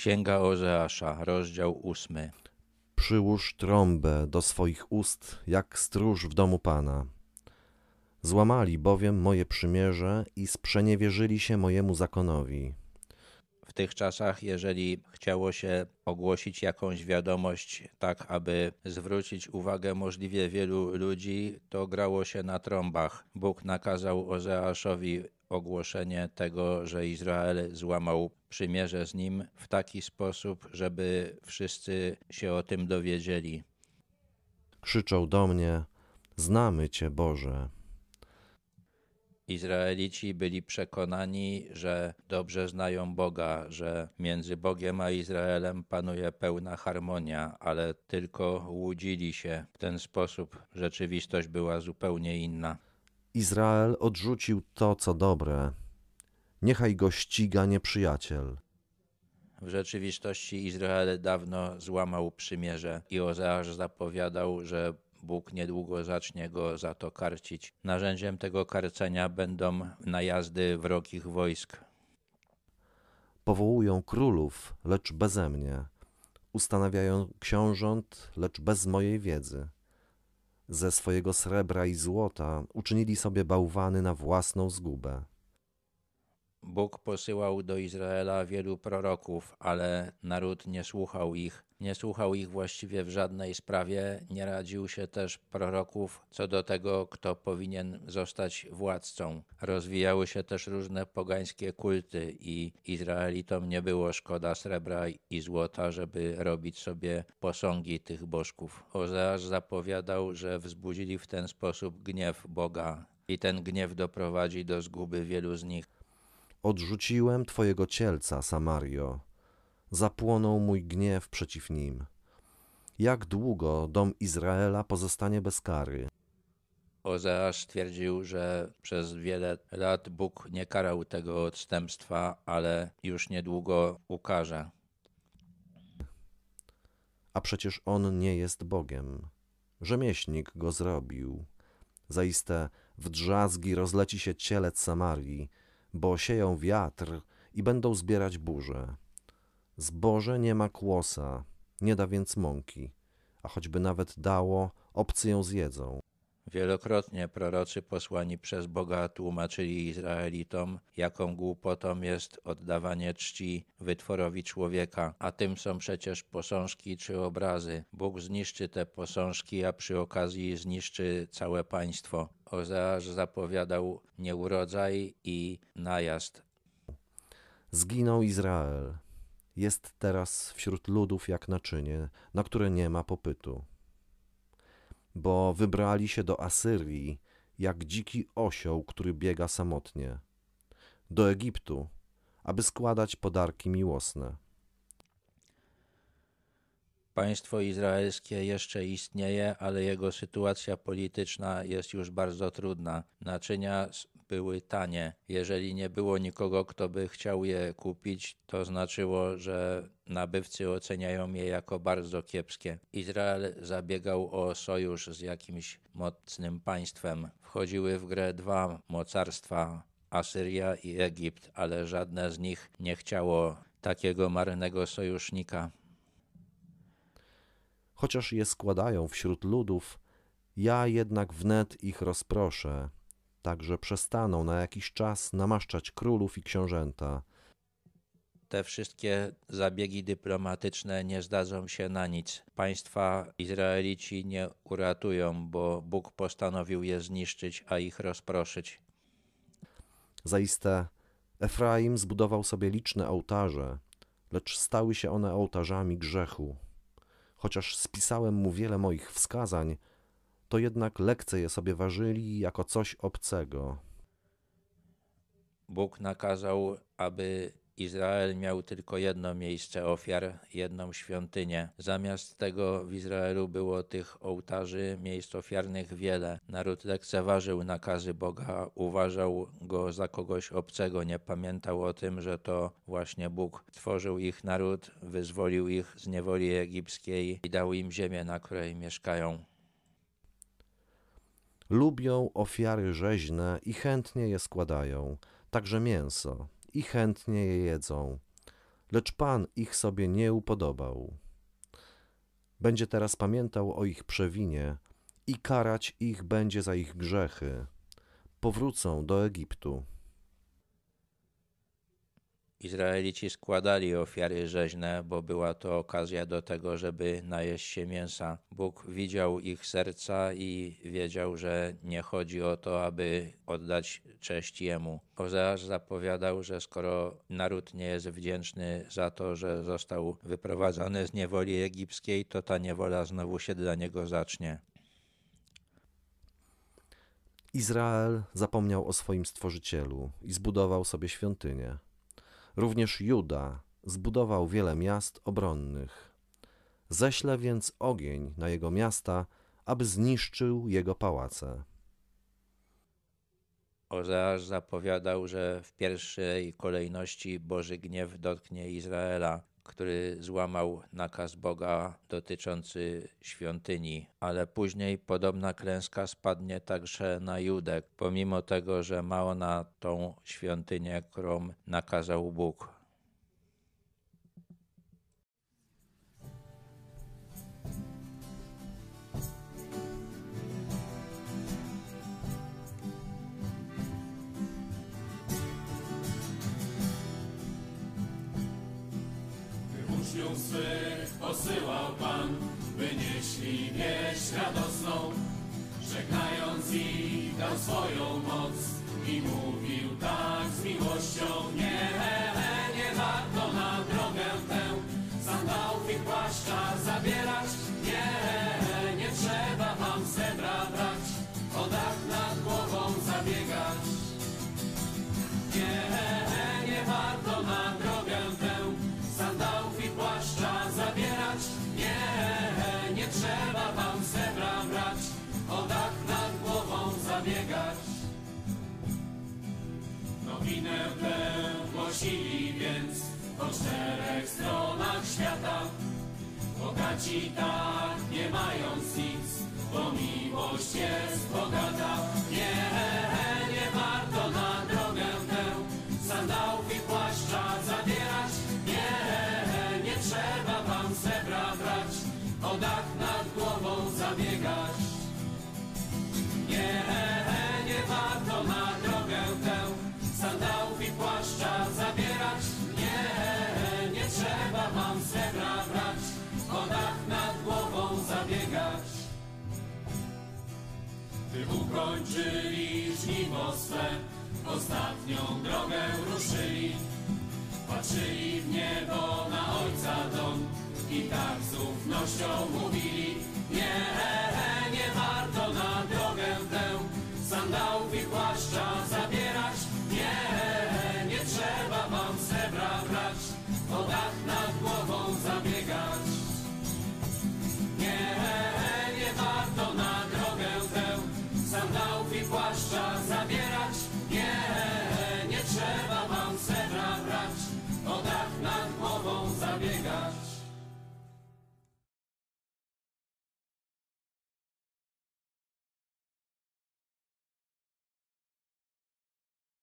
Księga Ozeasza, rozdział ósmy. Przyłóż trąbę do swoich ust, jak stróż w domu Pana. Złamali bowiem moje przymierze i sprzeniewierzyli się mojemu zakonowi. W tych czasach, jeżeli chciało się ogłosić jakąś wiadomość, tak aby zwrócić uwagę możliwie wielu ludzi, to grało się na trąbach. Bóg nakazał Ozeaszowi ogłoszenie tego, że Izrael złamał przymierze z nim w taki sposób, żeby wszyscy się o tym dowiedzieli. Krzyczą do mnie: Znamy Cię, Boże. Izraelici byli przekonani, że dobrze znają Boga, że między Bogiem a Izraelem panuje pełna harmonia, ale tylko łudzili się. W ten sposób rzeczywistość była zupełnie inna. Izrael odrzucił to, co dobre. Niechaj go ściga nieprzyjaciel. W rzeczywistości Izrael dawno złamał przymierze i Ozeasz zapowiadał, że Bóg niedługo zacznie go za to karcić. Narzędziem tego karcenia będą najazdy wrogich wojsk. Powołują królów, lecz beze mnie. Ustanawiają książąt, lecz bez mojej wiedzy. Ze swojego srebra i złota uczynili sobie bałwany na własną zgubę. Bóg posyłał do Izraela wielu proroków, ale naród nie słuchał ich. Nie słuchał ich właściwie w żadnej sprawie, nie radził się też proroków co do tego, kto powinien zostać władcą. Rozwijały się też różne pogańskie kulty i Izraelitom nie było szkoda srebra i złota, żeby robić sobie posągi tych bożków. Ozeasz zapowiadał, że wzbudzili w ten sposób gniew Boga i ten gniew doprowadzi do zguby wielu z nich. Odrzuciłem Twojego cielca, Samario. Zapłonął mój gniew przeciw nim. Jak długo dom Izraela pozostanie bez kary? Ozeasz twierdził, że przez wiele lat Bóg nie karał tego odstępstwa, ale już niedługo ukarze. A przecież on nie jest Bogiem. Rzemieślnik go zrobił. Zaiste w drzazgi rozleci się cielec Samarii, bo sieją wiatr i będą zbierać burze. Zboże nie ma kłosa, nie da więc mąki, a choćby nawet dało, obcy ją zjedzą. Wielokrotnie prorocy posłani przez Boga tłumaczyli Izraelitom, jaką głupotą jest oddawanie czci wytworowi człowieka, a tym są przecież posążki czy obrazy. Bóg zniszczy te posążki, a przy okazji zniszczy całe państwo. Ozeasz zapowiadał nieurodzaj i najazd. Zginął Izrael. Jest teraz wśród ludów jak naczynie, na które nie ma popytu bo wybrali się do Asyrii, jak dziki osioł, który biega samotnie, do Egiptu, aby składać podarki miłosne. Państwo izraelskie jeszcze istnieje, ale jego sytuacja polityczna jest już bardzo trudna. Naczynia były tanie. Jeżeli nie było nikogo, kto by chciał je kupić, to znaczyło, że nabywcy oceniają je jako bardzo kiepskie. Izrael zabiegał o sojusz z jakimś mocnym państwem. Wchodziły w grę dwa mocarstwa Asyria i Egipt, ale żadne z nich nie chciało takiego marnego sojusznika. Chociaż je składają wśród ludów, ja jednak wnet ich rozproszę, tak że przestaną na jakiś czas namaszczać królów i książęta. Te wszystkie zabiegi dyplomatyczne nie zdadzą się na nic. Państwa Izraelici nie uratują, bo Bóg postanowił je zniszczyć, a ich rozproszyć. Zaiste Efraim zbudował sobie liczne ołtarze, lecz stały się one ołtarzami grzechu. Chociaż spisałem mu wiele moich wskazań, to jednak lekce je sobie ważyli jako coś obcego. Bóg nakazał, aby Izrael miał tylko jedno miejsce ofiar, jedną świątynię. Zamiast tego w Izraelu było tych ołtarzy, miejsc ofiarnych wiele. Naród lekceważył nakazy Boga, uważał go za kogoś obcego, nie pamiętał o tym, że to właśnie Bóg stworzył ich naród, wyzwolił ich z niewoli egipskiej i dał im ziemię, na której mieszkają. Lubią ofiary rzeźne i chętnie je składają, także mięso, i chętnie je jedzą. lecz Pan ich sobie nie upodobał. Będzie teraz pamiętał o ich przewinie i karać ich będzie za ich grzechy. Powrócą do Egiptu. Izraelici składali ofiary rzeźne, bo była to okazja do tego, żeby najeść się mięsa. Bóg widział ich serca i wiedział, że nie chodzi o to, aby oddać cześć Jemu. Ozeasz zapowiadał, że skoro naród nie jest wdzięczny za to, że został wyprowadzony z niewoli egipskiej, to ta niewola znowu się dla niego zacznie. Izrael zapomniał o swoim stworzycielu i zbudował sobie świątynię. Również Juda zbudował wiele miast obronnych. Ześlę więc ogień na jego miasta, aby zniszczył jego pałace. Ozeasz zapowiadał, że w pierwszej kolejności Boży gniew dotknie Izraela, który złamał nakaz Boga dotyczący świątyni, ale później podobna klęska spadnie także na Judę, pomimo tego, że ma ona tą świątynię, którą nakazał Bóg. Uczniów swych posyłał Pan, by nieśli wieść radosną, żegnając ich dał swoją moc i mówił tak z miłością, nie, Nowinę tę głosili więc po czterech stronach świata. Bogaci tak ukończyli żniwo swe, ostatnią drogę ruszyli. Patrzyli w niebo na Ojca dom i tak z ufnością mówili Nie, nie warto na drogę tę sandałów i płaszcza